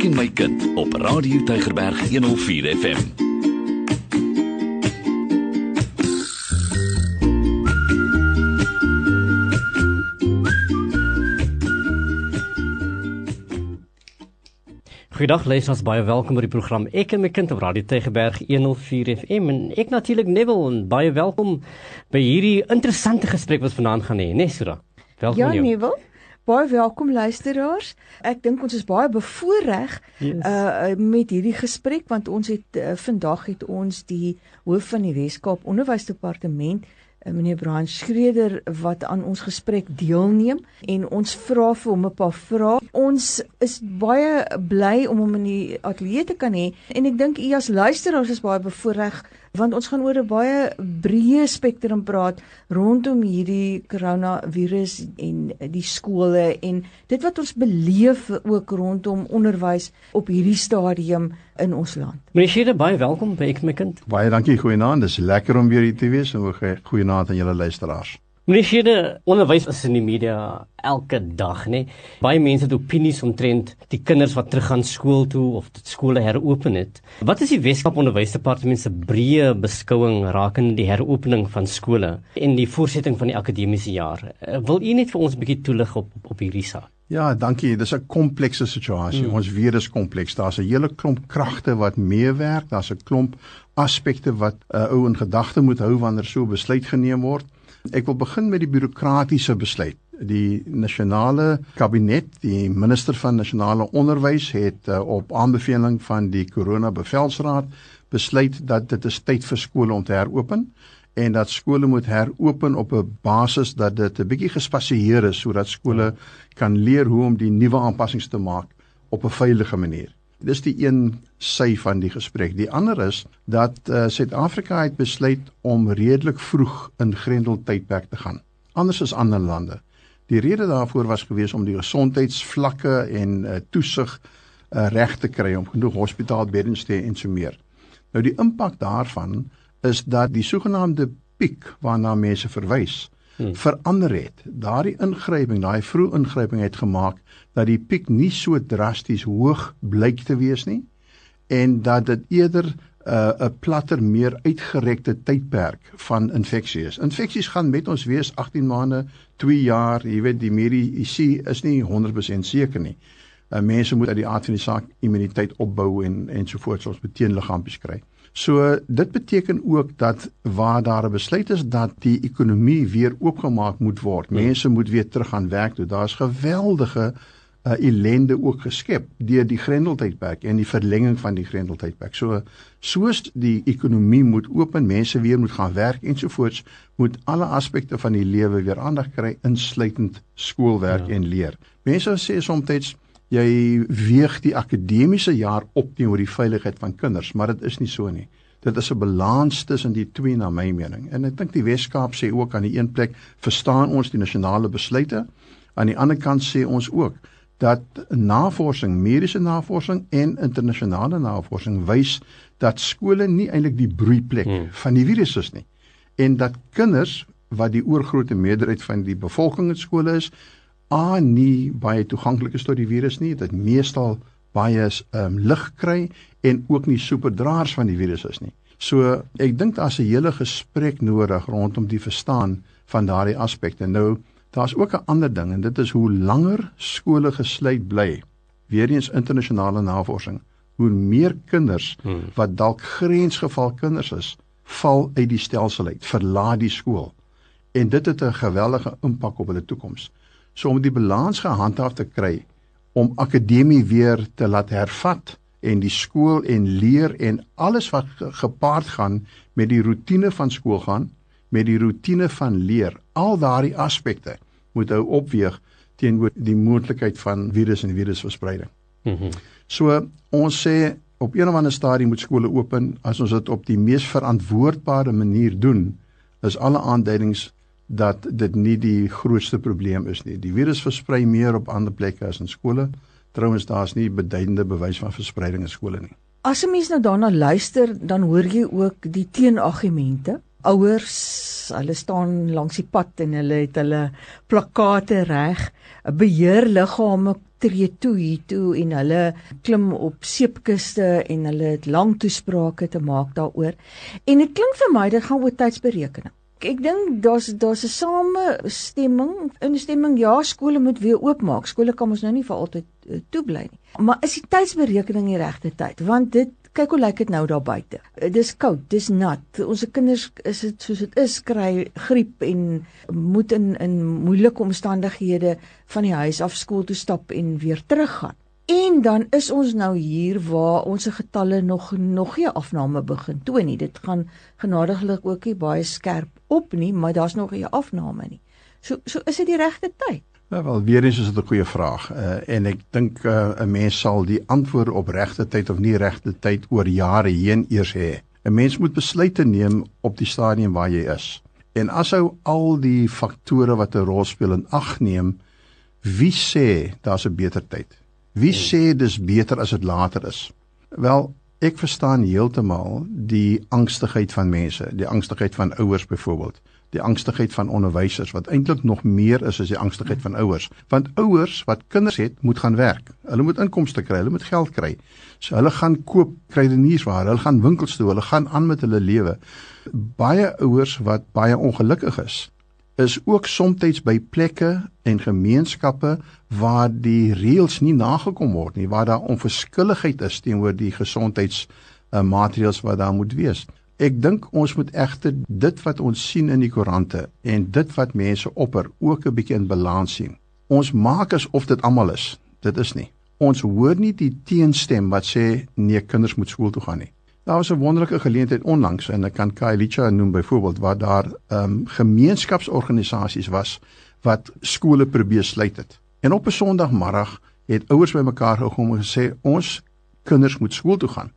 Ek en my kind op Radio Tygerberg 104 FM. Goeiedag luisters, baie welkom by die program Ek en my kind op Radio Tygerberg 104 FM en ek natuurlik Neville en baie welkom by hierdie interessante gesprek wat vanaand gaan hê, né, Sura? Welkom Ja, jou. Neville. Baie welkom luisteraars. Ek dink ons is baie bevoorreg Yes. uh met hierdie gesprek want ons het uh, vandag het ons die hoof van die Wes-Kaap Onderwysdepartement uh, meneer Brian Schreder wat aan ons gesprek deelneem en ons vra vir hom 'n paar vrae. Ons is baie bly om hom in die ateljee te kan hê en ek dink u as luisteraars is baie bevoorreg want ons gaan oor 'n baie breë spektrum praat rondom hierdie koronavirus en die skole en dit wat ons beleef ook rondom onderwys op hierdie stadium in ons land. Meneer Shede, baie welkom by Ek my kind. Baie dankie, goeienaand. Dis lekker om weer hier te wees en ook 'n goeienaand aan julle luisteraars. Meneer Shede, onderwys is in die media elke dag, né? Baie mense het opinies omtrent die kinders wat teruggaan skool toe of dit skole heropen het. Wat is die Weskaap Onderwysdepartement se breë beskouing rakende die heropening van skole en die voortsetting van die akademiese jaar? Eh, Wil u net vir ons 'n bietjie toelig op op, hierdie saak? Ja, dankie. Dis 'n komplekse situasie. Mm. Ons weet dis kompleks. Daar's 'n hele klomp kragte wat meewerk. Daar's 'n klomp aspekte wat 'n uh, ou in gedagte moet hou wanneer so besluit geneem word. Ek wil begin met die bureaukratiese besluit. Die nasionale kabinet, die minister van nasionale onderwys het uh, op aanbeveling van die Corona Bevelsraad besluit dat dit is tyd vir skole om te heropen en dat skole moet heropen op 'n basis dat dit 'n bietjie gespasieer is sodat skole kan leer hoe om die nuwe aanpassings te maak op 'n veilige manier. Dis die een sy van die gesprek. Die ander is dat uh, Suid-Afrika het besluit om redelik vroeg in grendeltydperk te gaan. Anders as ander lande. Die rede daarvoor was gewees om die gesondheidsvlakke en uh, toesig uh, reg te kry om genoeg hospitaalbeddens te hê en so meer. Nou die impak daarvan is dat die sogenaamde piek waarna mense verwys hmm. verander het. Daardie ingryping, daai vroeë ingryping het gemaak dat die piek nie so drasties hoog blyk te wees nie en dat dit eerder 'n uh, 'n platter meer uitgerekte tydperk van infeksie is. Infeksies gaan met ons wees 18 maande, 2 jaar, jy weet die mediese is nie 100% seker nie. Uh, mense moet uit die aard van die saak immuniteit opbou en ensovoorts ons meteen liggaampies kry. So dit beteken ook dat waar daar 'n besluit is dat die ekonomie weer oopgemaak moet word, mense moet weer terug gaan werk toe. Daar's geweldige uh, ellende ook geskep deur die grendeltydperk en die verlenging van die grendeltydperk. So soos die ekonomie moet open, mense weer moet gaan werk ensovoorts, moet alle aspekte van die lewe weer aandag kry insluitend skoolwerk ja. en leer. Mense sê soms jy weeg die akademiese jaar op teenoor die veiligheid van kinders, maar dit is nie so nie. Dit is 'n balans tussen die twee na my mening. En ek dink die Wes-Kaap sê ook aan die een plek verstaan ons die nasionale besluite, aan die ander kant sê ons ook dat navorsing, mediese navorsing en internasionale navorsing wys dat skole nie eintlik die broeiplek hmm. van die virus is nie. En dat kinders wat die oorgrootste meerderheid van die bevolking in skole is, a nie baie toeganklik is tot die virus nie, dit meestal baie um, lig kry en ook nie superdraers van die virus is nie. So ek dink daar's 'n hele gesprek nodig rondom die verstaan van daardie aspekte. Nou daar's ook 'n ander ding en dit is hoe langer skole gesluit bly. Weereens internasionale navorsing, hoe meer kinders hmm. wat dalk grensgeval kinders is, val uit die stelsel uit, verlaat die skool. En dit het 'n geweldige impak op hulle toekoms. So om die balans gehandhaaf te kry om akademie weer te laat hervat en die skool en leer en alles wat gepaard gaan met die rotine van skool gaan, met die rotine van leer, al daardie aspekte moet hou opweeg teenoor die moontlikheid van virus en virusverspreiding. Mm -hmm. So ons sê op een of ander stadium moet skole open as ons dit op die mees verantwoordbare manier doen, is alle aanduidings dat dit nie die grootste probleem is nie. Die virus versprei meer op ander plekke as in skole. Trouwens daar's nie beduidende bewys van verspreiding in skole nie. As 'n mens nou daarna luister, dan hoor jy ook die teenargumente ouers, hulle staan langs die pad en hulle het hulle plakate reg. Beheerliggame tree toe hier toe en hulle klim op seepkuste en hulle het lang toesprake te maak daaroor. En dit klink vir my dit gaan oor tydsberekening. Ek dink daar's daar's 'n samestemming, instemming ja, skole moet weer oopmaak. Skole kan ons nou nie vir altyd uh, toe bly nie. Maar is die tydsberekening die regte tyd? Want dit kyk hoe lyk dit nou daar buite. Uh, dis koud, dis nat. Ons kinders is dit soos dit is, kry griep en moet in in moeilike omstandighede van die huis af skool toe stap en weer teruggaan. En dan is ons nou hier waar ons se getalle nog nog nie afname begin toon nie. Dit gaan genadiglik ook nie baie skerp op nie, maar daar's nog 'n afname nie. So so is dit die regte tyd. Ja wel, weer eens is dit 'n goeie vraag. Uh, en ek dink uh, 'n mens sal die antwoord op regte tyd of nie regte tyd oor jare heen eers hê. 'n Mens moet besluite neem op die stadium waar jy is. En as ou al die faktore wat 'n rol speel in ag neem, wie sê daar's 'n beter tyd? Wie sê dis beter as dit later is? Wel, ek verstaan heeltemal die angstigheid van mense, die angstigheid van ouers byvoorbeeld, die angstigheid van onderwysers wat eintlik nog meer is as die angstigheid van ouers, want ouers wat kinders het, moet gaan werk. Hulle moet inkomste kry, hulle moet geld kry. So hulle gaan koop kruideniersware, hulle gaan winkels toe, hulle gaan aan met hulle lewe. Baie ouers wat baie ongelukkig is, is ook soms by plekke en gemeenskappe waar die reëls nie nagekom word nie, waar daar onverskilligheid is teenoor die gesondheids uh, wat daar moet wees. Ek dink ons moet egter dit wat ons sien in die koerante en dit wat mense opper ook 'n bietjie in balans sien. Ons maak asof dit almal is. Dit is nie. Ons hoor nie die teenstem wat sê nee, kinders moet skool toe gaan nie. Daar was 'n wonderlike geleentheid onlangs en ek kan Kailicha noem byvoorbeeld waar daar ehm um, gemeenskapsorganisasies was wat skole probeer sluit het. En op 'n Sondagmiddag het ouers bymekaar gekom en gesê ons kinders moet skool toe gaan.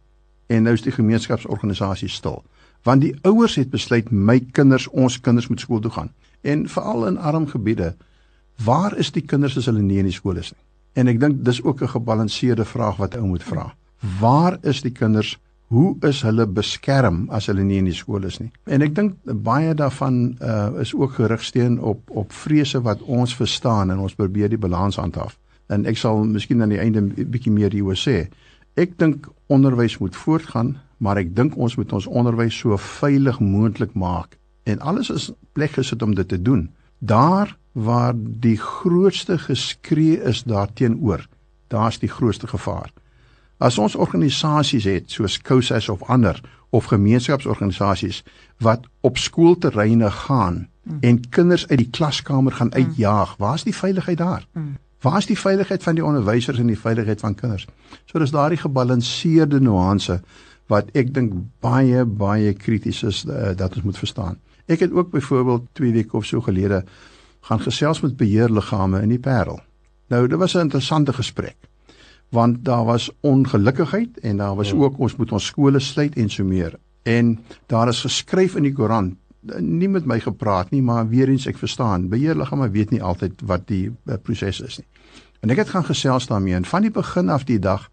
En nou is die gemeenskapsorganisasie stil want die ouers het besluit my kinders ons kinders moet skool toe gaan. En veral in arm gebiede waar is die kinders as hulle nie in die skool is nie? En ek dink dis ook 'n gebalanseerde vraag wat ou moet vra. Waar is die kinders hoe is hulle beskerm as hulle nie in die skool is nie. En ek dink baie daarvan uh, is ook gerigsteen op op vrese wat ons verstaan en ons probeer die balans handhaaf. En ek sal miskien aan die einde 'n bietjie meer hieroor sê. Ek dink onderwys moet voortgaan, maar ek dink ons moet ons onderwys so veilig moontlik maak en alles is plek gesit om dit te doen. Daar waar die grootste geskree is daarteenoor, daar's die grootste gevaar. As ons organisasies het soos COSAS of ander of gemeenskapsorganisasies wat op skoolterreine gaan mm. en kinders uit die klaskamer gaan hmm. uitjaag, waar's die veiligheid daar? Mm. Waar's die veiligheid van die onderwysers en die veiligheid van kinders? So dis daardie gebalanseerde nuance wat ek dink baie baie krities is uh, dat ons moet verstaan. Ek het ook byvoorbeeld 2 weke of so gelede gaan gesels met beheerliggame in die Parel. Nou, dit was 'n interessante gesprek want daar was ongelukkigheid en daar was ja. ook ons moet ons skole sluit en so meer. En daar is geskryf in die Koran nie met my gepraat nie, maar weer eens ek verstaan, beheerliggame weet nie altyd wat die uh, proses is nie. En ek het gaan gesels daarmee en van die begin af die dag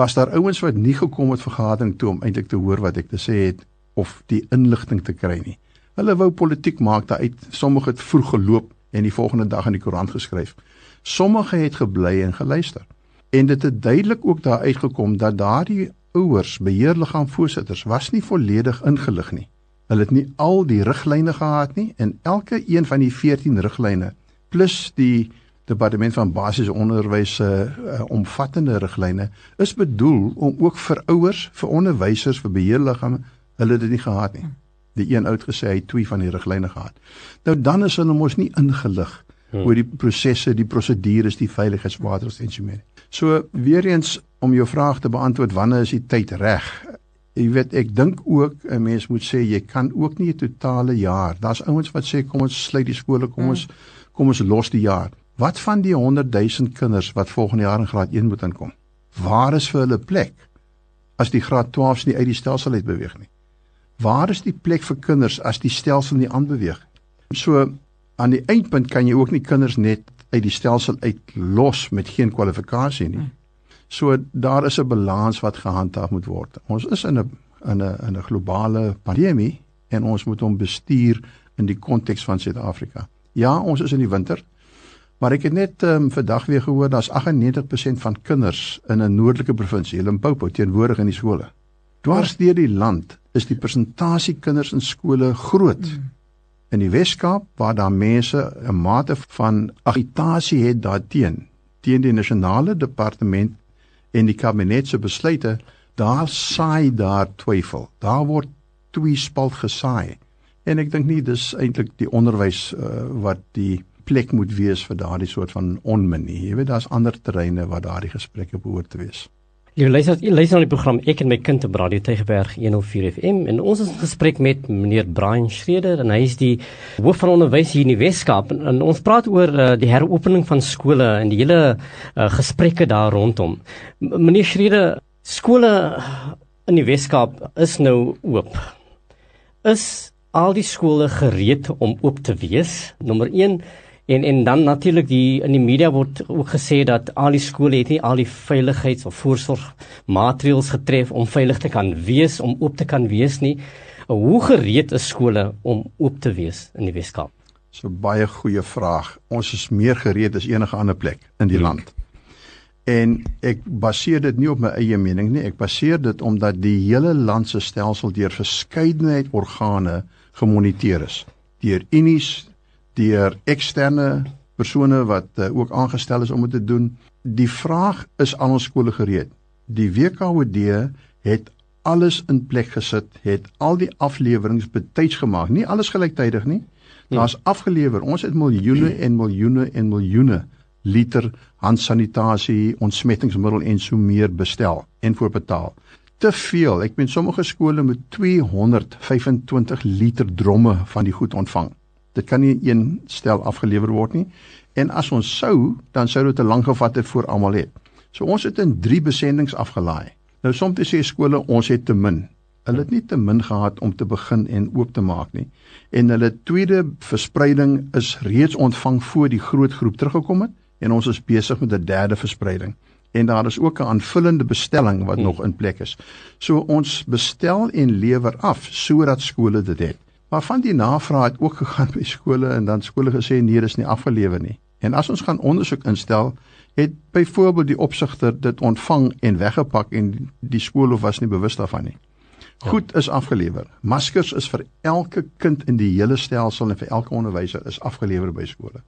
was daar ouens wat nie gekom het vergadering toe om eintlik te hoor wat ek te sê het of die inligting te kry nie. Hulle wou politiek maak daaruit. Sommige het vroeg geloop en die volgende dag in die koerant geskryf. Sommige het gebly en geluister en dit het duidelik ook daar uitgekom dat daardie ouers beheerliggaam voorsitters was nie volledig ingelig nie. Hulle het nie al die riglyne gehad nie en elke een van die 14 riglyne plus die departement van basiese onderwys se uh, omvattende riglyne is bedoel om ook vir ouers, vir onderwysers, vir beheerliggame hulle dit nie gehad nie. Die een oud gesê hy twee van die riglyne gehad. Nou dan is hulle mos nie ingelig hmm. oor die prosesse, die prosedures, die veiligheidsmaatreëls en so meer. So weer eens om jou vraag te beantwoord wanneer is die tyd reg? Jy weet ek dink ook 'n mens moet sê jy kan ook nie 'n totale jaar. Daar's ouens wat sê kom ons sluit die skole, kom ons kom ons los die jaar. Wat van die 100 000 kinders wat volgende jaar in graad 1 moet inkom? Waar is vir hulle plek as die graad 12s nie uit die stelsel uit beweeg nie? Waar is die plek vir kinders as die stelsel nie aanbeweeg? So aan die eindpunt kan jy ook nie kinders net uit die stelsel uit los met geen kwalifikasie nie. So daar is 'n balans wat gehandhaaf moet word. Ons is in 'n in 'n in 'n globale pandemie en ons moet hom bestuur in die konteks van Suid-Afrika. Ja, ons is in die winter. Maar ek het net um, vandag weer gehoor daar's 98% van kinders in 'n noordelike provinsie, Limpopo, teenwoordig in die skole. Dwars deur die land is die persentasie kinders in skole groot. Mm. In die Wes-Kaap waar daar mense 'n mate van agitasie het daarteen teen die nasionale departement en die kabinet se besluite, daar saai daar twyfel. Daar word tweespalt gesaai. En ek dink nie dis eintlik die onderwys uh, wat die plek moet wees vir daardie soort van onmin nie. Jy weet daar's ander terreine waar daardie gesprekke behoort te wees. Jy luister jy luister na die program Ek en my kind op Radio Tygerberg 104 FM en ons is in gesprek met meneer Brian Schreder en hy is die hoof van onderwys hier in die Weskaap en, en ons praat oor uh, die heropening van skole en die hele uh, gesprekke daar rondom. M meneer Schreder, skole in die Weskaap is nou oop. Is al die skole gereed om oop te wees? Nommer 1 En en dan natuurlik die in die media word ook gesê dat al die skole het nie al die veiligheids- of voorsorgmaatreëls getref om veilig te kan wees om oop te kan wees nie. Hoe gereed is skole om oop te wees in die Weskaap? So baie goeie vraag. Ons is meer gereed as enige ander plek in die land. En ek baseer dit nie op my eie mening nie. Ek baseer dit omdat die hele land se stelsel deur verskeidenheid organe gemoniteer is. Deur unies, deur eksterne persone wat uh, ook aangestel is om dit te doen. Die vraag is al ons skole gereed. Die WKOD het alles in plek gesit, het al die afleweringe betyds gemaak. Nie alles gelyktydig nie. Daar's hmm. afgelewer. Ons het miljoene en miljoene en miljoene liter handsanitasie, ontsmettingsmiddel en so meer bestel en voorbetaal. Te veel. Ek meen sommige skole moet 225 liter dromme van die goed ontvang. Dit kan nie een stel afgelewer word nie. En as ons sou, dan sou dit te lank gevat het voor almal het. So ons het in 3 besendings afgelaai. Nou soms sê skole ons het te min. Hulle het nie te min gehad om te begin en oop te maak nie. En hulle tweede verspreiding is reeds ontvang voor die groot groep teruggekom het en ons is besig met 'n derde verspreiding. En daar is ook 'n aanvullende bestelling wat hmm. nog in plek is. So ons bestel en lewer af sodat skole dit het. Maar van die navraag het ook gegaan by skole en dan skole gesê nee, dis nie afgelewer nie. En as ons gaan ondersoek instel, het byvoorbeeld die opsigter dit ontvang en weggepak en die skool of was nie bewus daarvan nie. Ja. Goed is afgelewer. Maskers is vir elke kind in die hele stelsel en vir elke onderwyser is afgelewer by skole.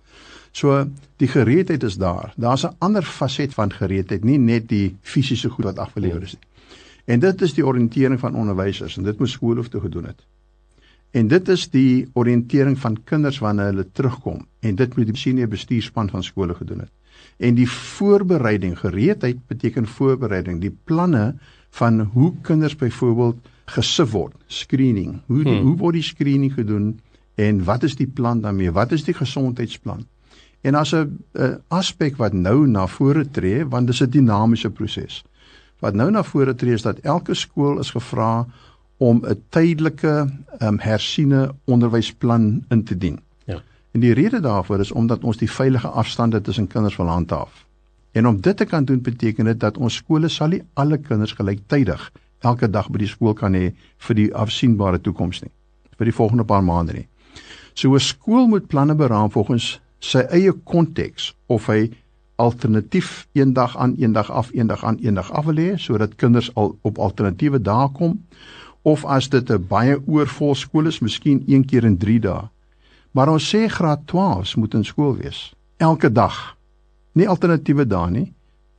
So die gereedheid is daar. Daar's 'n ander faset van gereedheid, nie net die fisiese goed wat afgelewer is nie. En dit is die oriëntering van onderwysers en dit moet skole hoef te gedoen het. En dit is die oriëntering van kinders wanneer hulle terugkom en dit moet die senior bestuurspan van skole gedoen het. En die voorbereiding, gereedheid beteken voorbereiding, die planne van hoe kinders byvoorbeeld gesif word, screening. Hoe hmm. hoe word die screening gedoen en wat is die plan daarmee? Wat is die gesondheidsplan? En as 'n aspek wat nou na vore tree, want dit is 'n dinamiese proses. Wat nou na vore tree is dat elke skool is gevra om 'n tydelike um, hersiene onderwysplan in te dien. Ja. En die rede daarvoor is omdat ons die veilige afstande tussen kinders wil handhaaf. En om dit te kan doen beteken dit dat ons skole sal nie alle kinders gelyktydig elke dag by die skool kan hê vir die afsienbare toekoms nie. vir die volgende paar maande nie. So 'n skool moet planne beraam volgens sy eie konteks of hy alternatief eendag aan eendag af eendag aan eendag af wil hê sodat kinders al op alternatiewe dae kom of as dit 'n baie oorvol skool is, miskien een keer in 3 dae. Maar ons sê graad 12s moet in skool wees elke dag. Nie alternatiewe dae nie.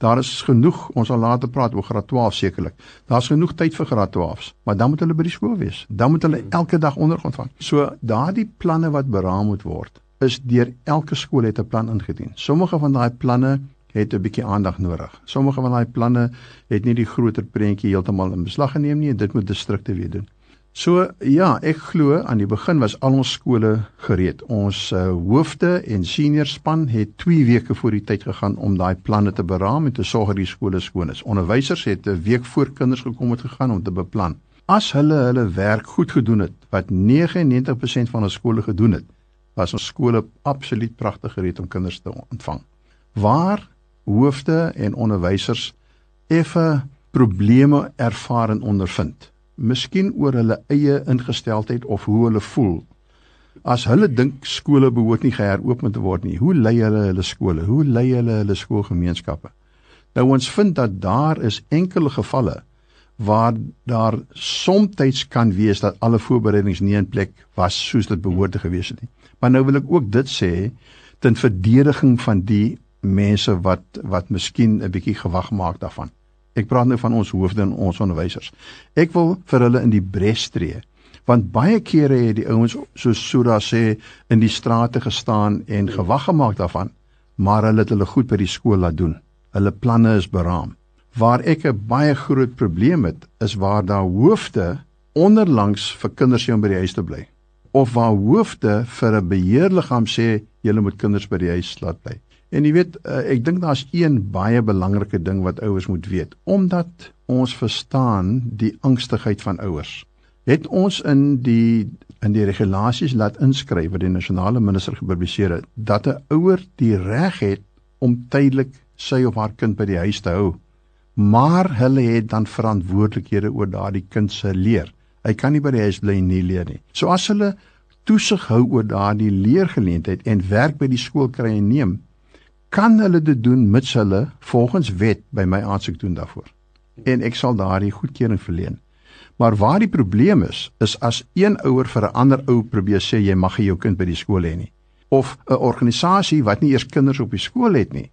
Daar is genoeg, ons sal later praat oor graad 12 sekerlik. Daar's genoeg tyd vir graad 12s, maar dan moet hulle by die skool wees. Dan moet hulle elke dag onderrig ontvang. So daardie planne wat beraam moet word, is deur elke skool het 'n plan ingedien. Sommige van daai planne het 'n bietjie aandag nodig. Sommige van daai planne het nie die groter prentjie heeltemal in beslag geneem nie en dit moet distrikte weer doen. So ja, ek glo aan die begin was al ons skole gereed. Ons uh, hoofde en senior span het 2 weke voor die tyd gegaan om daai planne te beraam en te sorg dat die skole skoon is. Onderwysers het 'n week voor kinders gekom het gegaan om te beplan. As hulle hulle werk goed gedoen het, wat 99% van ons skole gedoen het, was ons skole absoluut pragtig gereed om kinders te ontvang. Waar hoofde en onderwysers effe probleme ervaar en ondervind miskien oor hulle eie ingesteldheid of hoe hulle voel. As hulle dink skole behoort nie geheropen te word nie, hoe lei hulle hulle skole? Hoe lei hulle hulle skoolgemeenskappe? Nou ons vind dat daar is enkele gevalle waar daar soms kan wees dat alle voorbereidings nie in plek was soos dit behoort te gewees het nie. Maar nou wil ek ook dit sê ten verdediging van die mense wat wat miskien 'n bietjie gewag maak daarvan. Ek praat nou van ons hoofde en ons onderwysers. Ek wil vir hulle in die bres tree want baie kere het die ouens soos Sura sê in die strate gestaan en gewag gemaak daarvan, maar hulle het hulle goed by die skool laat doen. Hulle planne is beraam. Waar ek 'n baie groot probleem het, is waar daar hoofde onderlangs vir kinders hier by die huis te bly of waar hoofde vir 'n beheerliggaam sê julle moet kinders by die huis laat bly. En jy weet, eh, ek dink daar's een baie belangrike ding wat ouers moet weet, omdat ons verstaan die angstigheid van ouers. Het ons in die in die regulasies laat inskryf wat die nasionale minister gepubliseer het dat 'n ouer die reg het om tydelik sy of haar kind by die huis te hou maar hulle het dan verantwoordelikhede oor daardie kind se leer. Hy kan nie by die huis bly en nie leer nie. So as hulle toesig hou oor daardie leergeleentheid en werk by die skool kry en neem, kan hulle dit doen mits hulle volgens wet by my aansoek doen daarvoor. En ek sal daardie goedkeuring verleen. Maar waar die probleem is, is as een ouer vir 'n ander ou probeer sê jy mag nie jou kind by die skool hê nie of 'n organisasie wat nie eers kinders op die skool het nie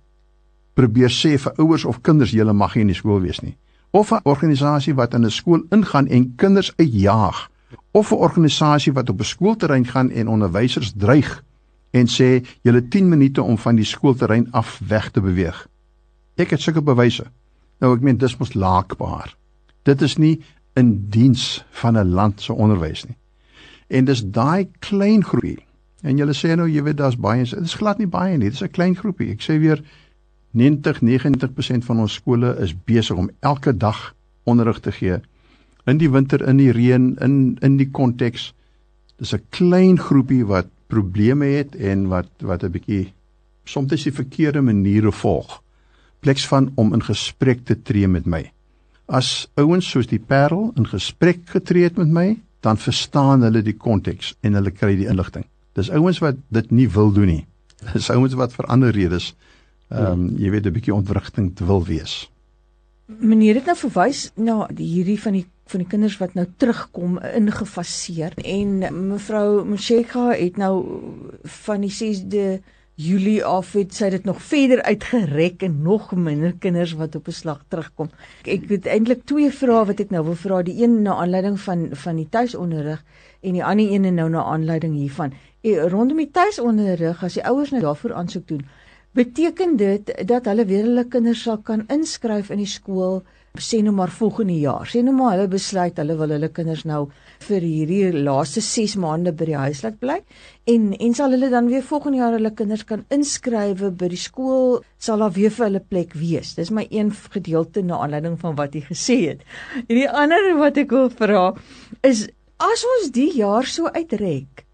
probeer sê vir ouers of kinders julle mag nie in die skool wees nie. Of 'n organisasie wat in 'n skool ingaan en kinders uitjaag. Of 'n organisasie wat op 'n skoolterrein gaan en onderwysers dreig en sê julle 10 minute om van die skoolterrein af weg te beweeg. Ek het sulke bewyse. Nou ek meen dis mos laakbaar. Dit is nie in diens van 'n land se onderwys nie. En dis daai klein groepie. En julle sê nou jy weet daar's baie, dit is glad nie baie nie, dit is 'n klein groepie. Ek sê weer 90-90% van ons skole is besig om elke dag onderrig te gee. In die winter, in die reën, in in die konteks. Dis 'n klein groepie wat probleme het en wat wat 'n bietjie soms die verkeerde maniere volg. Pleks van om in gesprek te tree met my. As ouens soos die Parel in gesprek getree het met my, dan verstaan hulle die konteks en hulle kry die inligting. Dis ouens wat dit nie wil doen nie. Dis ouens wat vir ander redes ehm um, jy weet 'n bietjie ontwrigting wil wees. Meneer het nou verwys na die hierdie van die van die kinders wat nou terugkom ingefaseer en mevrou Msheka het nou van die 6de Julie af het sy dit nog verder uitgerek en nog minder kinders wat op 'n slag terugkom. Ek het eintlik twee vrae wat ek nou wil vra, die een na aanleiding van van die tuisonderrig en die ander een nou na aanleiding hiervan. En rondom die tuisonderrig as die ouers nou daarvoor aansoek doen, Beteken dit dat hulle weer hulle kinders sal kan inskryf in die skool sê nou maar volgende jaar. Sê nou maar hulle besluit hulle wil hulle kinders nou vir hierdie laaste 6 maande by die huis laat bly en en sal hulle dan weer volgende jaar hulle kinders kan inskrywe by die skool sal daar weer vir hulle plek wees. Dis my een gedeelte na aanleiding van wat jy gesê het. En die ander wat ek wil vra is as ons die jaar so uitrek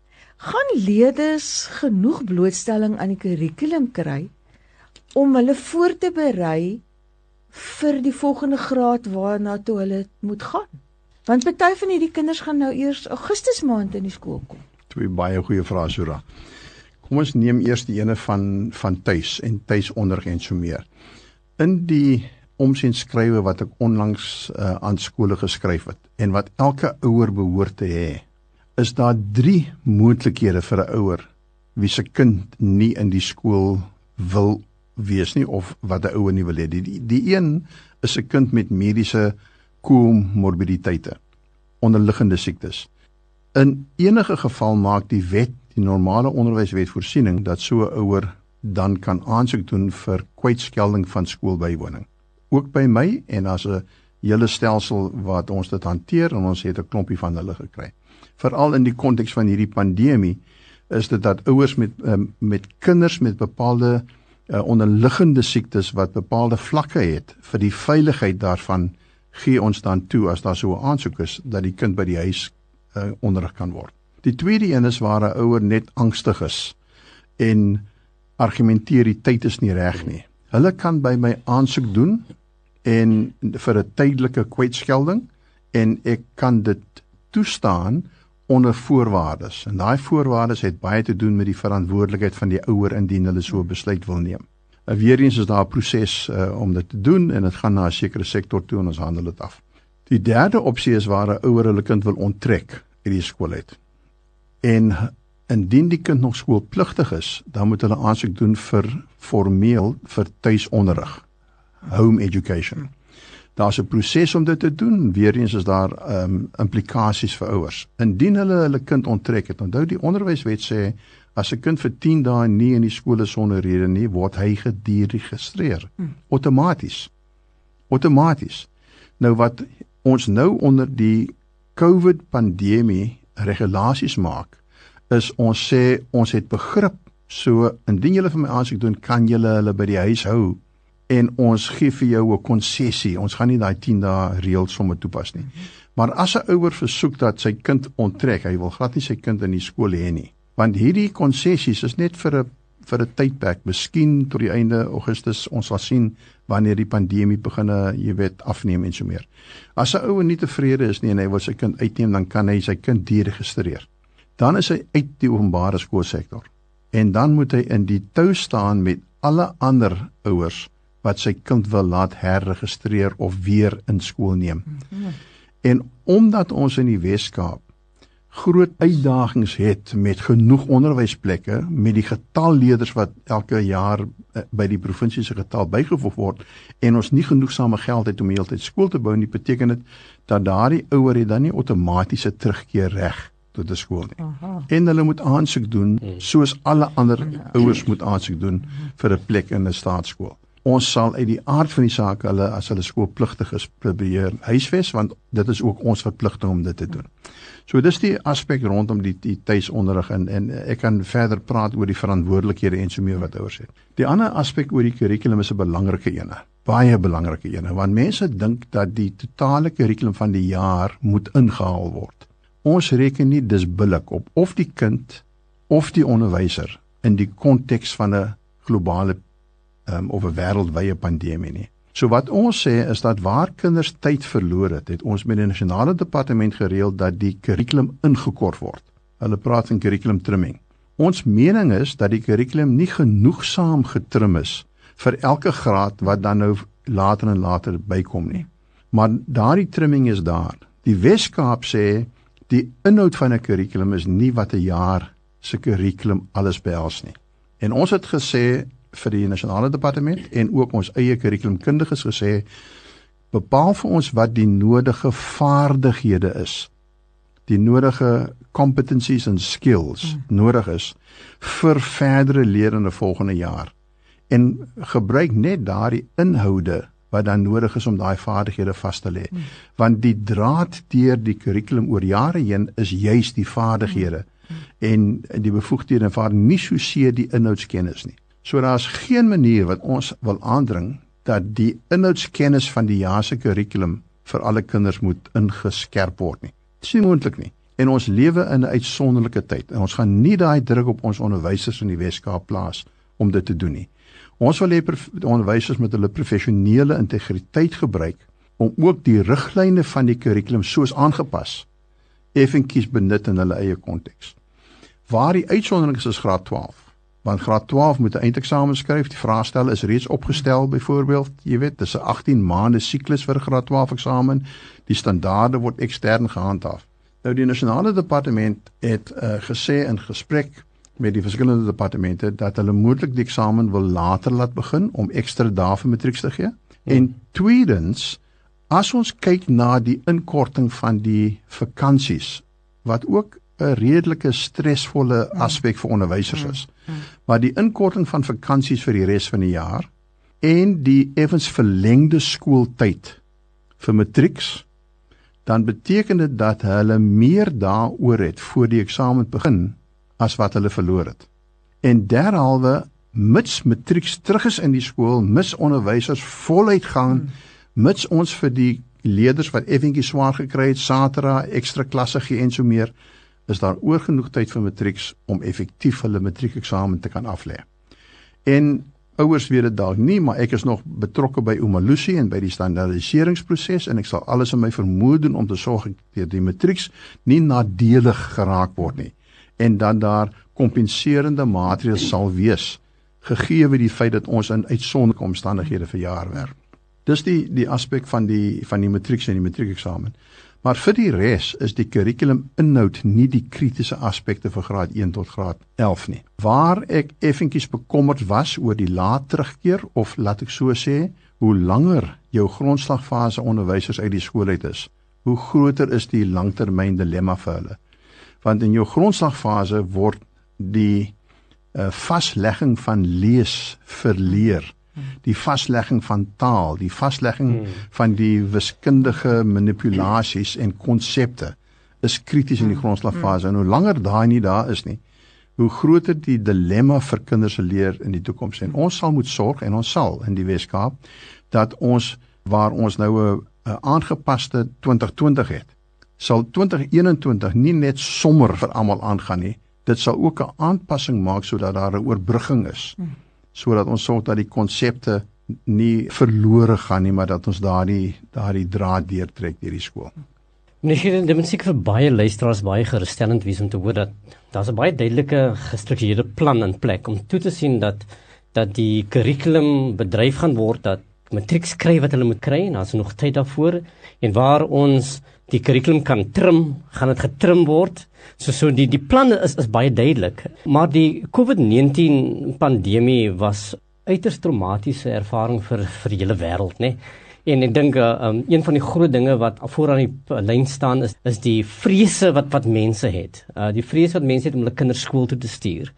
gaan leerders genoeg blootstelling aan die kurrikulum kry om hulle voor te berei vir die volgende graad waarna toe hulle moet gaan. Want party van hierdie kinders gaan nou eers Augustus maand in die skool kom. Twee baie goeie vrae Sura. Kom ons neem eers die ene van van tuis en tuisonderrig en so meer. In die omsienskrywe wat ek onlangs uh, aan skole geskryf het en wat elke ouer behoort te hê, is daar 3 moontlikhede vir 'n ouer wie se kind nie in die skool wil wees nie of wat 'n ouer nie wil hê. Die, die een is 'n kind met mediese komorbiditeite, onderliggende siektes. In enige geval maak die wet, die normale onderwyswet voorsiening dat so 'n ouer dan kan aansoek doen vir kwytskelding van skoolbywoning. Ook by my en as 'n hele stelsel wat ons dit hanteer en ons het 'n klompie van hulle gekry. Veral in die konteks van hierdie pandemie is dit dat ouers met um, met kinders met bepaalde uh, onderliggende siektes wat bepaalde vlakke het vir die veiligheid daarvan gee ons dan toe as daar so 'n aansoek is dat die kind by die huis uh, onderrig kan word. Die tweede een is waar 'n ouer net angstig is en argumenteer die tyd is nie reg nie. Hulle kan by my aansoek doen en vir 'n tydelike kwytskelding en ek kan dit toestaan onder voorwaardes. En daai voorwaardes het baie te doen met die verantwoordelikheid van die ouer indien hulle so besluit wil neem. En weer eens is daar 'n proses uh, om dit te doen en dit gaan na 'n sekere sektor toe en ons handel dit af. Die derde opsie is waar 'n ouer hulle kind wil onttrek uit die skool uit. En indien die kind nog skoolpligtig is, dan moet hulle aansoek doen vir formeel vir tuisonderrig, home education. Daar's 'n proses om dit te doen. Weereens is daar ehm um, implikasies vir ouers. Indien hulle hulle kind onttrek het, onthou die onderwyswet sê as 'n kind vir 10 dae nie in die skool is sonder rede nie, word hy gediregistreer outomaties. Outomaties. Nou wat ons nou onder die COVID pandemie regulasies maak, is ons sê ons het begrip. So indien jy vir my aansoek doen, kan jy hulle by die huis hou en ons gee vir jou 'n konsessie. Ons gaan nie daai 10 dae reël sommer toepas nie. Maar as 'n ouer versoek dat sy kind onttrek, hy wil glad nie sy kind in die skool hê nie. Want hierdie konsessies is net vir 'n vir 'n tydperk, miskien tot die einde Augustus. Ons sal sien wanneer die pandemie begin, jy weet, afneem en so meer. As 'n ouer nie tevrede is nie en hy wil sy kind uitneem, dan kan hy sy kind deregistreer. Dan is hy uit die openbare skoolsektor. En dan moet hy in die tou staan met alle ander ouers wat sy kind wil laat herregistreer of weer in skool neem. Mm -hmm. En omdat ons in die Wes-Kaap groot uitdagings het met genoeg onderwysplekke met die getal leerders wat elke jaar eh, by die provinsie se getal bygevoeg word en ons nie genoegsame geld het om heeltyd skool te bou nie beteken dit dat daardie ouer het dan nie outomatiese terugkeer reg tot 'n skool nie. Aha. En hulle moet aansoek doen hmm. soos alle ander ja. ouers moet aansoek doen vir 'n plek in 'n staatskool ons sal uit die aard van die saak hulle as hulle skoolpligtig is probeer huisves want dit is ook ons verpligting om dit te doen. So dis die aspek rondom die die tuisonderrig en en ek kan verder praat oor die verantwoordelikhede en so meer wat ouers het. Die ander aspek oor die kurrikulum is 'n belangrike een. Baie belangrike een want mense dink dat die totale kurrikulum van die jaar moet ingehaal word. Ons reken nie dis billik op of die kind of die onderwyser in die konteks van 'n globale um, of 'n wêreldwye pandemie nie. So wat ons sê is dat waar kinders tyd verloor het, het ons met die nasionale departement gereël dat die kurrikulum ingekort word. Hulle praat van curriculum trimming. Ons mening is dat die kurrikulum nie genoegsaam getrim is vir elke graad wat dan nou later en later bykom nie. Maar daardie trimming is daar. Die Weskaap sê die inhoud van 'n kurrikulum is nie wat 'n jaar se kurrikulum alles behels nie. En ons het gesê vir die nasionale departement en ook ons eie kurrikulumkundiges gesê bepaal vir ons wat die nodige vaardighede is die nodige competencies en skills hmm. nodig is vir verdere leer in die volgende jaar en gebruik net daardie inhoude wat dan nodig is om daai vaardighede vas te lê hmm. want die draad deur die kurrikulum oor jare heen is juis die vaardighede hmm. en die bevoegdhede en vaar nie so seer die inhoudskennis nie So daar's geen manier wat ons wil aandring dat die inhoudskennis van die jaar se kurrikulum vir alle kinders moet ingeskerp word nie. Dit is nie moontlik nie. En ons lewe in 'n uitsonderlike tyd en ons gaan nie daai druk op ons onderwysers in die Weskaap plaas om dit te doen nie. Ons wil hê onderwysers met hulle professionele integriteit gebruik om ook die riglyne van die kurrikulum soos aangepas effentjies benut in hulle eie konteks. Waar die uitsondering is is graad 12 want graad 12 moet 'n eindeksamen skryf. Die vraestel is reeds opgestel byvoorbeeld, jy weet, dis 'n 18 maande siklus vir graad 12 eksamen. Die standaarde word ekstern gehandhaaf. Nou die nasionale departement het uh, gesê in gesprek met die verskillende departemente dat hulle moontlik die eksamen wil later laat begin om ekstra dae vir matriek te gee. Hmm. En tweedens, as ons kyk na die inkorting van die vakansies wat ook 'n redelike stresvolle aspek vir onderwysers is. Maar die inkorting van vakansies vir die res van die jaar en die effens verlengde skooltyd vir matrieks dan beteken dit dat hulle meer daaroor het voor die eksamen begin as wat hulle verloor het. En derhalwe mits matrieks terug is in die skool, mis onderwysers voluit gaan, mits ons vir die leerders wat effentjie swaar gekry het, Saterdag ekstra klasse gee en so meer, is daar oorgenoeg tyd vir matrieks om effektief hulle matriekeksamen te kan aflê. En ouers weet dit dalk nie, maar ek is nog betrokke by Umalusi en by die standaardiseringsproses en ek sal alles in my vermoë doen om te sorg dat die matrieks nie nadelig geraak word nie en dan daar kompenserende maatreëls sal wees gegee die feit dat ons in uitsonderlike omstandighede vir jaar werk. Dis die die aspek van die van die matrieks en die matriekeksamen. Maar vir die res is die kurrikulum inhoud nie die kritiese aspekte vir graad 1 tot graad 11 nie. Waar ek effentjies bekommerd was oor die laat terugkeer of laat ek so sê, hoe langer jou grondslagfase onderwysers uit die skool uit is, hoe groter is die langtermyn dilemma vir hulle. Want in jou grondslagfase word die uh, vaslegging van lees verleer die vaslegging van taal, die vaslegging hmm. van die wiskundige manipulasies en konsepte is krities in die hmm. grondslagfase en hoe langer daai nie daar is nie, hoe groter die dilemma vir kinders se leer in die toekoms en ons sal moet sorg en ons sal in die Weskaap dat ons waar ons nou 'n aangepaste 2020 het, sal 2021 nie net sommer vir almal aangaan nie, dit sal ook 'n aanpassing maak sodat daar 'n oorbrugging is. Hmm sodat ons sorg dat die konsepte nie verlore gaan nie, maar dat ons daardie daardie draad deurtrek deur die skool. Meneer, dit moet seker vir baie luisteraars baie gerusstellend wees om te hoor dat daar's 'n baie duidelike gestruktureerde plan in plek om toe te sien dat dat die kurrikulum bedryf gaan word dat matriek skryf wat hulle moet kry en daar's nog tyd daarvoor en waar ons die kurrikulum kan trim, gaan dit getrim word So so die die planne is is baie duidelik, maar die COVID-19 pandemie was uiters traumatiese ervaring vir vir die hele wêreld, né? Nee? En ek dink uh, um, een van die groot dinge wat vooraan die lyn staan is is die vrese wat wat mense het. Uh die vrese wat mense het om hulle kinders skool toe te stuur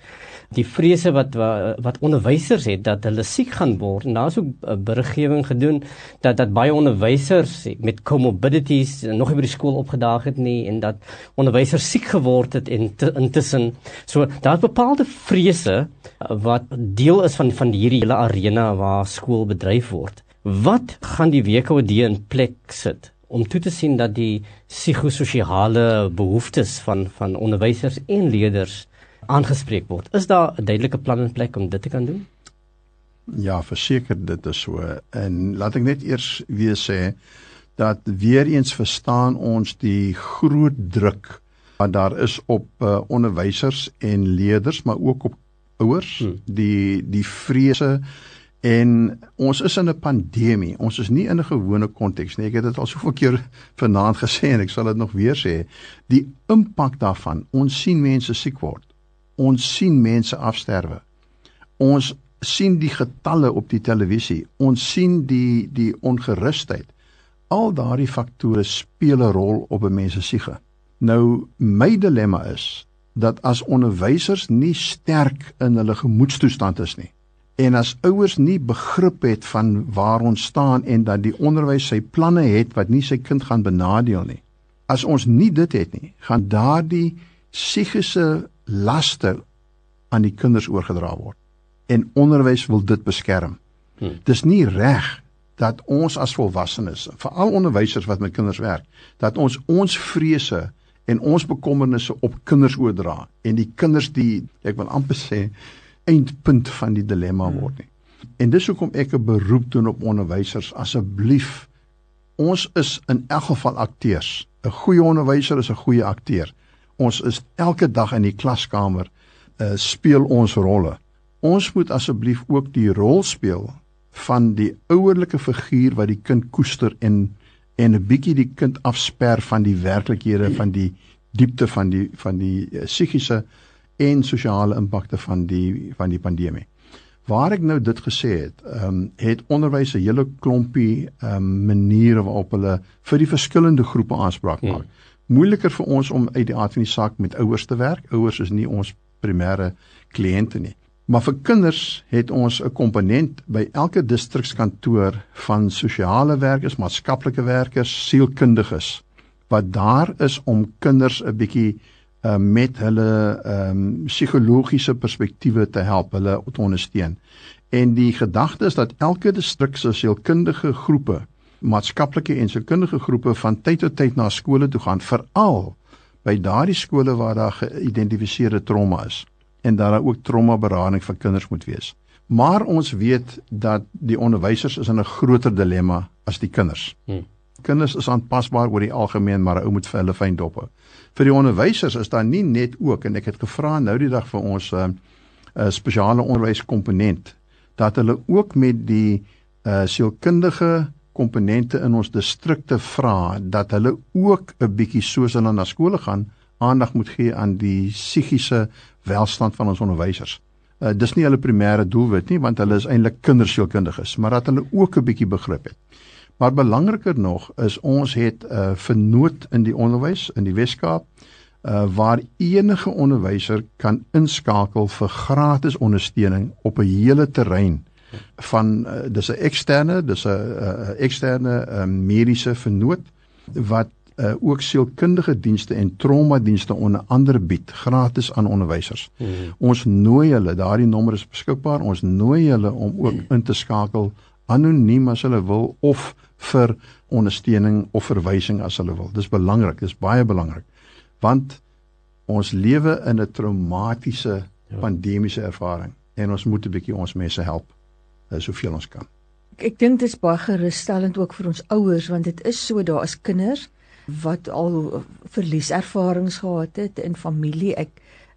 die vrese wat wat onderwysers het dat hulle siek gaan word en daar's ook 'n beriggewing gedoen dat dat baie onderwysers met comorbidities nog nie by die skool opgedaag het nie en dat onderwysers siek geword het en intussen. So daar's bepaalde vrese wat deel is van van hierdie hele arena waar skool bedryf word. Wat gaan die WKOD in plek sit om toe te sien dat die psigososiale behoeftes van van onderwysers en leerders aangespreek word. Is daar 'n duidelike plan in plek om dit te kan doen? Ja, verseker dit is so. En laat ek net eers weer sê dat weer eens verstaan ons die groot druk wat daar is op uh, onderwysers en leerders, maar ook op ouers, hmm. die die vrese en ons is in 'n pandemie. Ons is nie in 'n gewone konteks nie. Ek het dit al soveel keer vanaand gesê en ek sal dit nog weer sê. Die impak daarvan, ons sien mense siek word ons sien mense afsterwe. Ons sien die getalle op die televisie. Ons sien die die ongerusheid. Al daardie faktore speel 'n rol op 'n mens se siege. Nou my dilemma is dat as onderwysers nie sterk in hulle gemoedstoestand is nie en as ouers nie begrip het van waar ons staan en dat die onderwys sy planne het wat nie sy kind gaan benadeel nie. As ons nie dit het nie, gaan daardie psigiese laste aan die kinders oorgedra word. En onderwys wil dit beskerm. Hmm. Dis nie reg dat ons as volwassenes, veral onderwysers wat met kinders werk, dat ons ons vrese en ons bekommernisse op kinders oordra en die kinders die ek wil amper sê eindpunt van die dilemma hmm. word nie. En dis hoekom ek 'n beroep doen op onderwysers asseblief ons is in elk geval akteurs. 'n Goeie onderwyser is 'n goeie akteur ons is elke dag in die klaskamer uh, speel ons rolle. Ons moet asseblief ook die rol speel van die ouerlike figuur wat die kind koester en en 'n bietjie die kind afsper van die werklikhede van die diepte van die van die uh, psigiese en sosiale impakte van die van die pandemie. Waar ek nou dit gesê het, ehm um, het onderwys 'n hele klompie ehm um, maniere waarop hulle vir die verskillende groepe aanspraak maak. Hmm moeiliker vir ons om uit die aard van die saak met ouers te werk. Ouers is nie ons primêre kliënte nie. Maar vir kinders het ons 'n komponent by elke distrikskantoor van sosiale werkers, maatskaplike werkers, sielkundiges wat daar is om kinders 'n bietjie uh, met hulle ehm um, psigologiese perspektiewe te help, hulle te ondersteun. En die gedagte is dat elke distrik se sielkundige groepe maatskaplike en sielkundige groepe van tyd tot tyd na skole toe gaan veral by daardie skole waar daar geïdentifiseerde trauma is en daar ook trauma berading vir kinders moet wees Maar ons weet dat die onderwysers is in 'n groter dilemma as die kinders. Hmm. Kinders is aanpasbaar oor die algemeen, maar ou moet vir hulle fyn dop hou. Vir die onderwysers is daar nie net ook en ek het gevra nou die dag vir ons 'n uh, uh, spesiale onderwyskomponent dat hulle ook met die uh, sielkundige komponente in ons distrikte vra dat hulle ook 'n bietjie soos hulle na skole gaan aandag moet gee aan die psigiese welstand van ons onderwysers. Uh, dis nie hulle primêre doelwit nie want hulle is eintlik kindersielkundiges, maar dat hulle ook 'n bietjie begrip het. Maar belangriker nog is ons het 'n uh, vernoot in die onderwys in die Weskaap uh, waar enige onderwyser kan inskakel vir gratis ondersteuning op 'n hele terrein van uh, dis 'n eksterne, dis 'n uh, eksterne uh, mediese vernoot wat uh, ook sielkundige dienste en trauma dienste onder andere bied gratis aan onderwysers. Mm -hmm. Ons nooi hulle, daardie nommer is beskikbaar. Ons nooi hulle om ook in te skakel anoniem as hulle wil of vir ondersteuning of verwysing as hulle wil. Dis belangrik, dis baie belangrik. Want ons lewe in 'n traumatiese ja. pandemiese ervaring en ons moet 'n bietjie ons mense help uh, soveel ons kan. Ek, ek dink dit is baie gerusstellend ook vir ons ouers want dit is so daar is kinders wat al verlieservarings gehad het in familie. Ek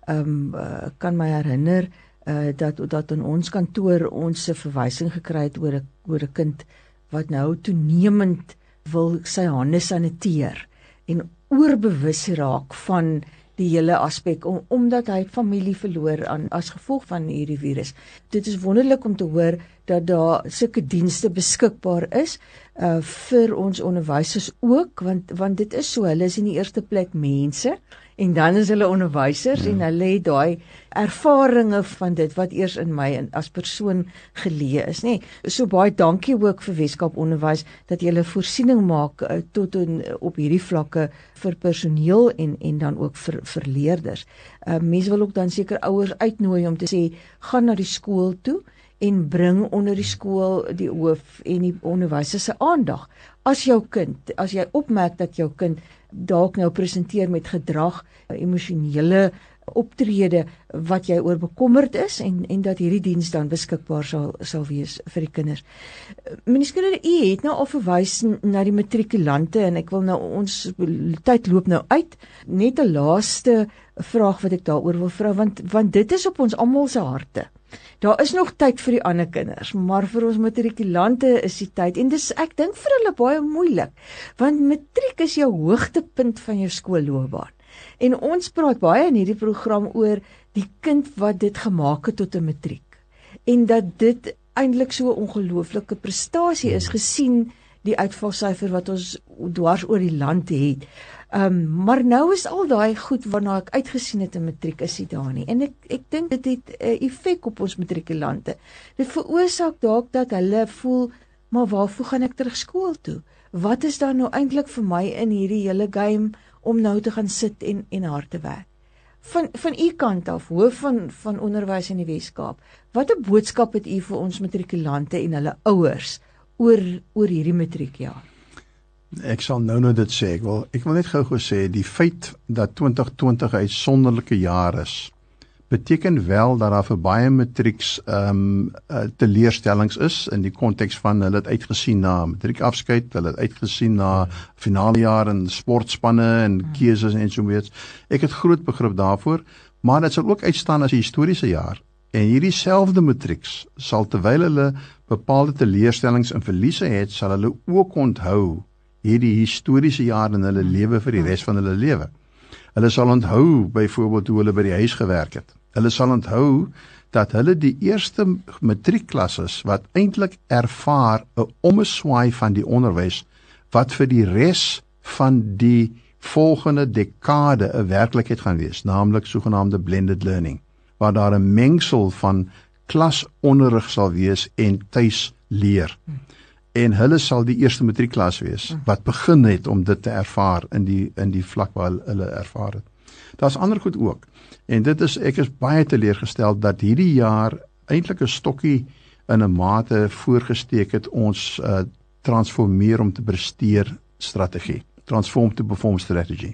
ehm um, kan my herinner uh, dat dat in ons kantoor ons 'n verwysing gekry het oor 'n oor 'n kind wat nou toenemend wil sy hande saniteer en oorbewus raak van die hele aspek om, omdat hy familie verloor aan as gevolg van hierdie virus. Dit is wonderlik om te hoor dat daar sulke dienste beskikbaar is uh vir ons onderwysers ook want want dit is so hulle is in die eerste plek mense en dan is hulle onderwysers ja. en hulle het daai ervarings van dit wat eers in my in, as persoon geleë is nê nee. so baie dankie ook vir Weskaap onderwys dat julle voorsiening maak uh, tot in, op hierdie vlakke vir personeel en en dan ook vir vir leerders uh mense wil ook dan seker ouers uitnooi om te sê gaan na die skool toe en bring onder die skool die hoof en die onderwysers se aandag. As jou kind, as jy opmerk dat jou kind dalk nou presenteer met gedrag, emosionele optrede wat jy oor bekommerd is en en dat hierdie diens dan beskikbaar sal sal wees vir die kinders. Minister, u het nou al verwys na die matrikulante en ek wil nou ons tyd loop nou uit. Net 'n laaste vraag wat ek daaroor wil vra want want dit is op ons almal se harte. Daar is nog tyd vir die ander kinders, maar vir ons matrikulante is die tyd en dis ek dink vir hulle baie moeilik, want matriek is jou hoogtepunt van jou skoolloopbaan. En ons praat baie in hierdie program oor die kind wat dit gemaak het tot 'n matriek. En dat dit eintlik so 'n ongelooflike prestasie is gesien die uitvalsyfer wat ons dwars oor die land het. Ehm um, maar nou is al daai goed waarna ek uitgesien het in matriek is dit daar nie. En ek ek dink dit het 'n uh, effek op ons matrikulante. Dit veroorsaak dalk dat hulle voel, maar waarvoor gaan ek terug skool toe? Wat is dan nou eintlik vir my in hierdie hele game om nou te gaan sit en en hard te werk? Van van u kant af, hoof van van onderwys in die Wes-Kaap. Watter boodskap het u vir ons matrikulante en hulle ouers oor oor hierdie matriekjaar? Ek sal nou nou dit sê. Ek wil ek wil net gou-gou sê die feit dat 2020 'n uitsonderlike jaar is beteken wel dat daar vir baie matrieks ehm um, uh, teleurstellings is in die konteks van hulle het uitgesien na matriekafskeid, hulle het uitgesien na finale jaar en sportspanne en keuses en so iets. Ek het groot begrip daarvoor, maar dit sal ook uitstaan as 'n historiese jaar. En hierdie selfde matrieks sal terwyl hulle bepaalde teleurstellings en verliese het, sal hulle ook onthou hierdie historiese jaar in hulle lewe vir die res van hulle lewe. Hulle sal onthou byvoorbeeld hoe hulle by die huis gewerk het. Hulle sal onthou dat hulle die eerste matriekklasses wat eintlik ervaar 'n omeswaai van die onderwys wat vir die res van die volgende dekade 'n werklikheid gaan wees, naamlik sogenaamde blended learning, waar daar 'n mengsel van klasonderrig sal wees en tuis leer en hulle sal die eerste matriekklas wees wat begin het om dit te ervaar in die in die vlak waar hulle ervaar het. Daar's ander goed ook. En dit is ek is baie teleurgestel dat hierdie jaar eintlik 'n stokkie in 'n mate voorgesteek het ons uh, transformeer om te presteer strategie. Transform to perform strategy.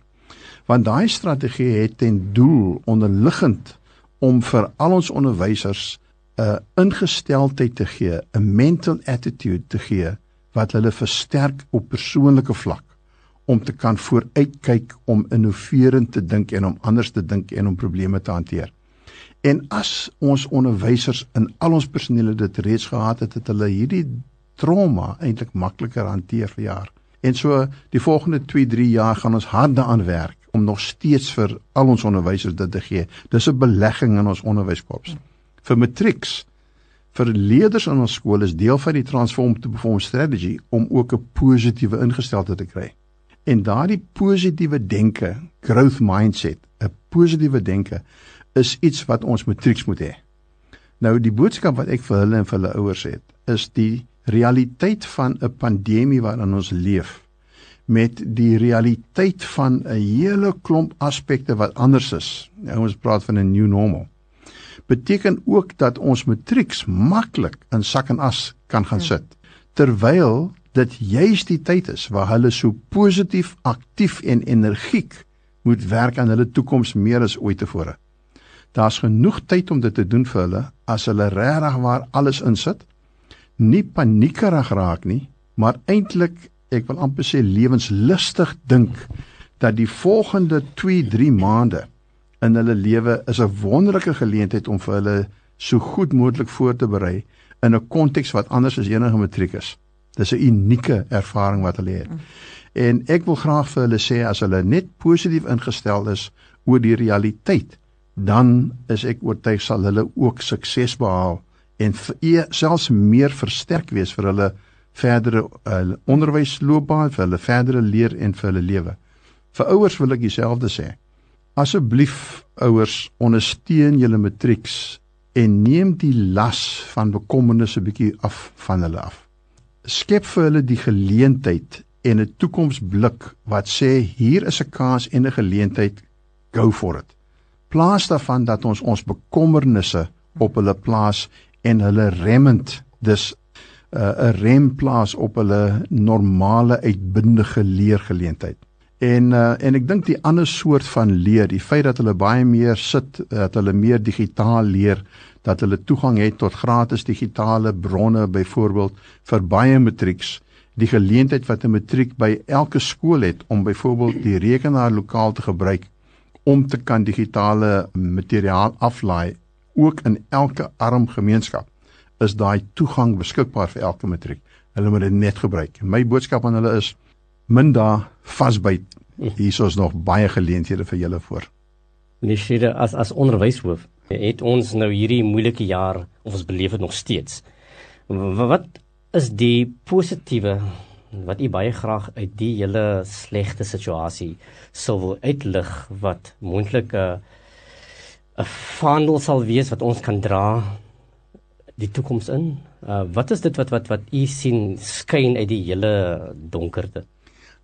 Want daai strategie het ten doel onderliggend om vir al ons onderwysers 'n ingesteldheid te gee, 'n mental attitude te gee wat hulle versterk op persoonlike vlak om te kan vooruitkyk om innoverend te dink en om anders te dink en om probleme te hanteer. En as ons onderwysers in al ons personele dit reeds gehad het, het hulle hierdie trauma eintlik makliker hanteer vir jaar. En so die volgende 2-3 jaar gaan ons harde aan werk om nog steeds vir al ons onderwysers dit te gee. Dis 'n belegging in ons onderwyskorps. Vir matrieks vir leerders in ons skole is deel van die transform to perform strategy om ook 'n positiewe ingesteldheid te kry. En daardie positiewe denke, growth mindset, 'n positiewe denke is iets wat ons matrieks moet hê. Nou die boodskap wat ek vir hulle en vir hulle ouers het, is die realiteit van 'n pandemie waarin ons leef met die realiteit van 'n hele klomp aspekte wat anders is. Nou ons praat van 'n new normal. Beteken ook dat ons matrieks maklik in sak en as kan gaan ja. sit. Terwyl dit juis die tyd is waar hulle so positief, aktief en energiek moet werk aan hulle toekoms meer as ooit tevore. Daar's genoeg tyd om dit te doen vir hulle as hulle regtig waar alles insit nie paniekerig raak nie, maar eintlik ek wil amper sê lewenslustig dink dat die volgende 2-3 maande in hulle lewe is 'n wonderlike geleentheid om vir hulle so goed moontlik voor te berei in 'n konteks wat anders as enige matriek is. Dis 'n unieke ervaring wat hulle het. En ek wil graag vir hulle sê as hulle net positief ingestel is oor die realiteit, dan is ek oortuig sal hulle ook sukses behaal en e, selfs meer versterk wees vir hulle verdere uh, onderwysloopbaan, vir hulle verdere leer en vir hulle lewe. Vir ouers wil ek dieselfde sê. Asseblief ouers, ondersteun julle matrieks en neem die las van bekommernisse bietjie af van hulle af. Skep vir hulle die geleentheid en 'n toekomsblik wat sê hier is 'n kans en 'n geleentheid go for it. Plaas daarvan dat ons ons bekommernisse op hulle plaas en hulle remmend dis 'n uh, remplaas op hulle normale uitbundige leergeleentheid. En uh, en ek dink die ander soort van leer, die feit dat hulle baie meer sit, dat hulle meer digitaal leer, dat hulle toegang het tot gratis digitale bronne byvoorbeeld vir baie matrieks, die geleentheid wat 'n matriek by elke skool het om byvoorbeeld die rekenaar lokaal te gebruik om te kan digitale materiaal aflaai ook in elke arm gemeenskap is daai toegang beskikbaar vir elke matriek. Hulle moet dit net gebruik. My boodskap aan hulle is min daar vasbyt. Hier is nog baie geleenthede vir julle voor. Nishida as as onderwyshoof het ons nou hierdie moeilike jaar of ons beleef dit nog steeds. Wat is die positiewe wat u baie graag uit die hele slegte situasie sou wil uitlig wat moontlik 'n uh, 'n vaandel sal wees wat ons kan dra die toekoms in. Uh, wat is dit wat wat wat u sien skyn uit die hele donkerte?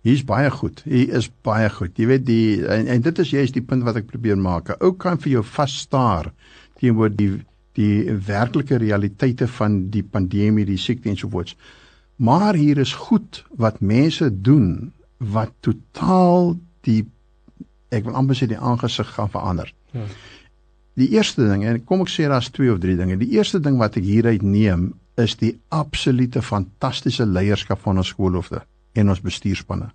Hier's baie goed. Hier is baie goed. Jy weet die en, en dit is juist die punt wat ek probeer maak. 'n Ou kan vir jou vasstaar teenoor die die werklike realiteite van die pandemie, die siekte en so voort. Maar hier is goed wat mense doen wat totaal die ek wil amper sê die aangesig gaan verander. Ja. Die eerste ding en kom ek sê daar's twee of drie dinge. Die eerste ding wat ek hieruit neem is die absolute fantastiese leierskap van ons skoolhoofde en ons bestuurspanne.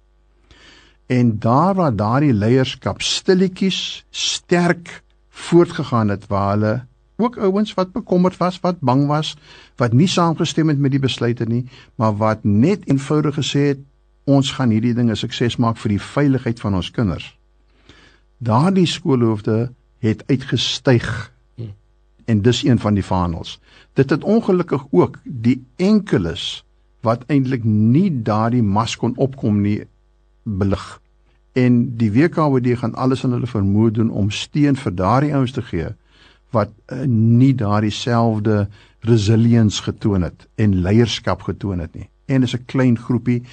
En daar waar daardie leierskap stilletjies sterk voortgegaan het waar hulle ook ouens wat bekommerd was, wat bang was, wat nie saamgestem het met die besluite nie, maar wat net eenvoudig gesê het ons gaan hierdie dinge sukses maak vir die veiligheid van ons kinders. Daardie skoolhoofde het uitgestyg. En dis een van die vaandels. Dit het ongelukkig ook die enkeles wat eintlik nie daardie mas kon opkom nie belig. En die WKWD gaan alles in hulle vermoë doen om steun vir daardie ouens te gee wat uh, nie daardie selfde resilience getoon het en leierskap getoon het nie. En dis 'n klein groepie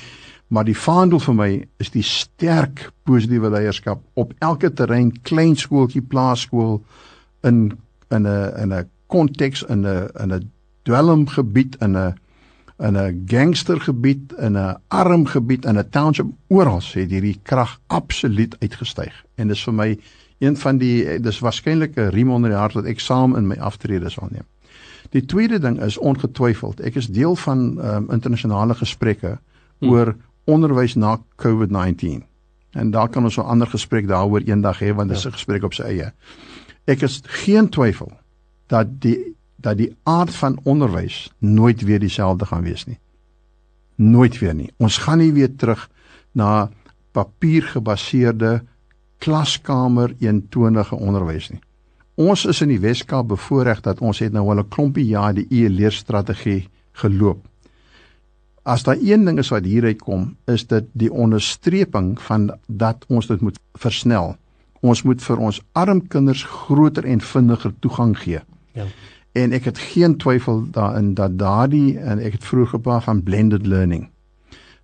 maar die vaandel vir my is die sterk positiewe leierskap op elke terrein, klein skooltjie, plaaskool in in 'n in 'n konteks in 'n in 'n dwelmgebied in 'n in 'n gangstergebied in 'n arm gebied in 'n township oral het hierdie krag absoluut uitgestyg en dis vir my een van die dis waarskynlik 'n riem onder die hart wat ek saam in my aftrede sal neem. Die tweede ding is ongetwyfeld, ek is deel van um, internasionale gesprekke hmm. oor onderwys na COVID-19. En daar kan ons 'n ander gesprek daaroor eendag hê want dit is ja. 'n gesprek op sy eie. Ek is geen twyfel dat die dat die aard van onderwys nooit weer dieselfde gaan wees nie. Nooit weer nie. Ons gaan nie weer terug na papiergebaseerde klaskamer eentonige onderwys nie. Ons is in die Weskaap bevoorreg dat ons het nou al 'n klompie jaar die e-leerstrategie geloop. As daar een ding is wat hieruit kom, is dit die onderstreping van dat ons dit moet versnel. Ons moet vir ons arm kinders groter en vinniger toegang gee. Ja. En ek het geen twyfel daarin dat daardie en ek het vroeër gepraat van blended learning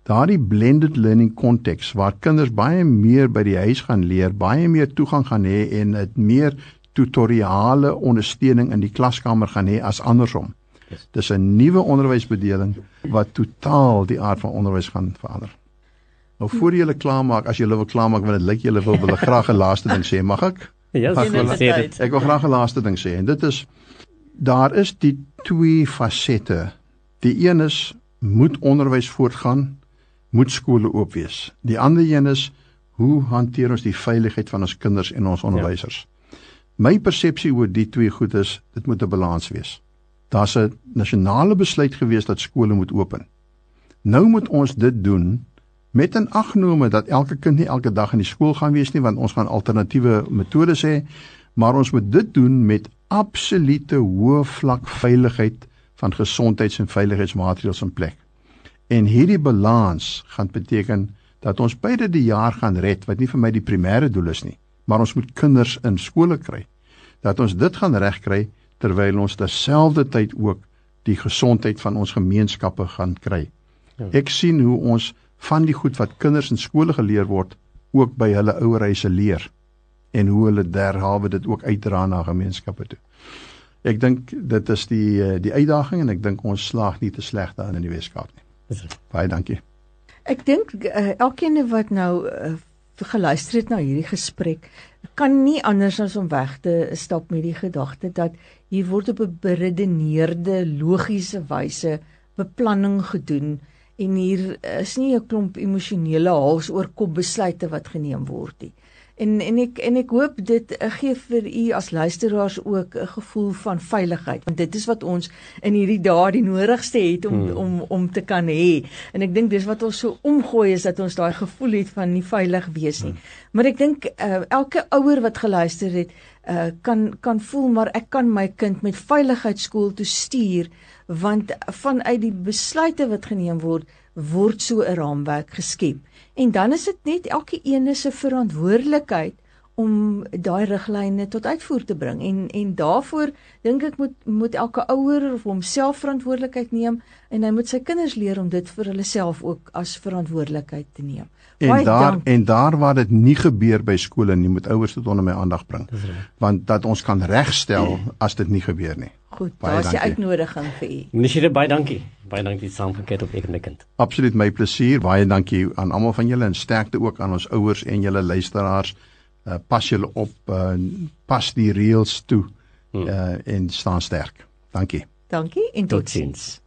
daardie blended learning konteks waar kinders baie meer by die huis gaan leer, baie meer toegang gaan hê en dit meer tutoriale ondersteuning in die klaskamer gaan hê as andersom. Dis 'n nuwe onderwysbedeling wat totaal die aard van onderwys gaan verander. Nou voor jy hulle klaarmaak, as jy hulle wil klaarmaak want dit lyk jy wil wil graag 'n laaste ding sê, mag ek? Ja, yes, ek wil graag 'n laaste ding sê en dit is daar is die twee fasette. Die een is moet onderwys voortgaan moet skole oop wees. Die ander een is hoe hanteer ons die veiligheid van ons kinders en ons onderwysers? Ja. My persepsie oor die twee goed is dit moet 'n balans wees. Daar's 'n nasionale besluit gewees dat skole moet open. Nou moet ons dit doen met 'n aggenome dat elke kind nie elke dag in die skool gaan wees nie want ons gaan alternatiewe metodes hê, maar ons moet dit doen met absolute hoë vlak veiligheid van gesondheids- en veiligheidsmaatreëls in plek. En hierdie balans gaan beteken dat ons beide die jaar gaan red wat nie vir my die primêre doel is nie, maar ons moet kinders in skole kry. Dat ons dit gaan regkry terwyl ons terselfdertyd ook die gesondheid van ons gemeenskappe gaan kry. Ja. Ek sien hoe ons van die goed wat kinders in skole geleer word ook by hulle ouerhuise leer en hoe hulle derhalwe dit ook uitdra na gemeenskappe toe. Ek dink dit is die eh, die uitdaging en ek dink ons slaag nie te sleg daarin in die Weskaap nie. Baie dankie. Ek dink uh, elkeen wat nou uh, geluister het na hierdie gesprek kan nie anders as om weg te stap met die gedagte dat hier word op 'n beredeneerde logiese wyse beplanning gedoen en hier is nie 'n klomp emosionele hals oor kop besluite wat geneem word nie. En en ek en ek hoop dit uh, gee vir u as luisteraars ook 'n gevoel van veiligheid want dit is wat ons in hierdie dae die nodigste het om hmm. om om te kan hê. En ek dink dis wat ons so omgooi is dat ons daai gevoel het van nie veilig wees nie. Hmm. Maar ek dink uh, elke ouer wat geluister het uh, kan kan voel maar ek kan my kind met veiligheid skool toe stuur want vanuit die besluite wat geneem word word so 'n raamwerk geskep. En dan is dit net elke een se verantwoordelikheid om daai riglyne tot uitvoer te bring. En en daarvoor dink ek moet moet elke ouer of homself verantwoordelikheid neem en hy moet sy kinders leer om dit vir hulle self ook as verantwoordelikheid te neem. En Baie daar dank. en daar waar dit nie gebeur by skole nie, moet ouers dit onder my aandag bring. Want dat ons kan regstel as dit nie gebeur nie. Goed, daar's die uitnodiging vir u. Meneer, baie dankie. Baie dankie saamgekyk op Ekende Kind. Absoluut my plesier. Baie dankie aan almal van julle en sterkte ook aan ons ouers en julle luisteraars. Uh, pas julle op, uh, pas die reëls toe uh, en staan sterk. Dankie. Dankie en totsiens. Tot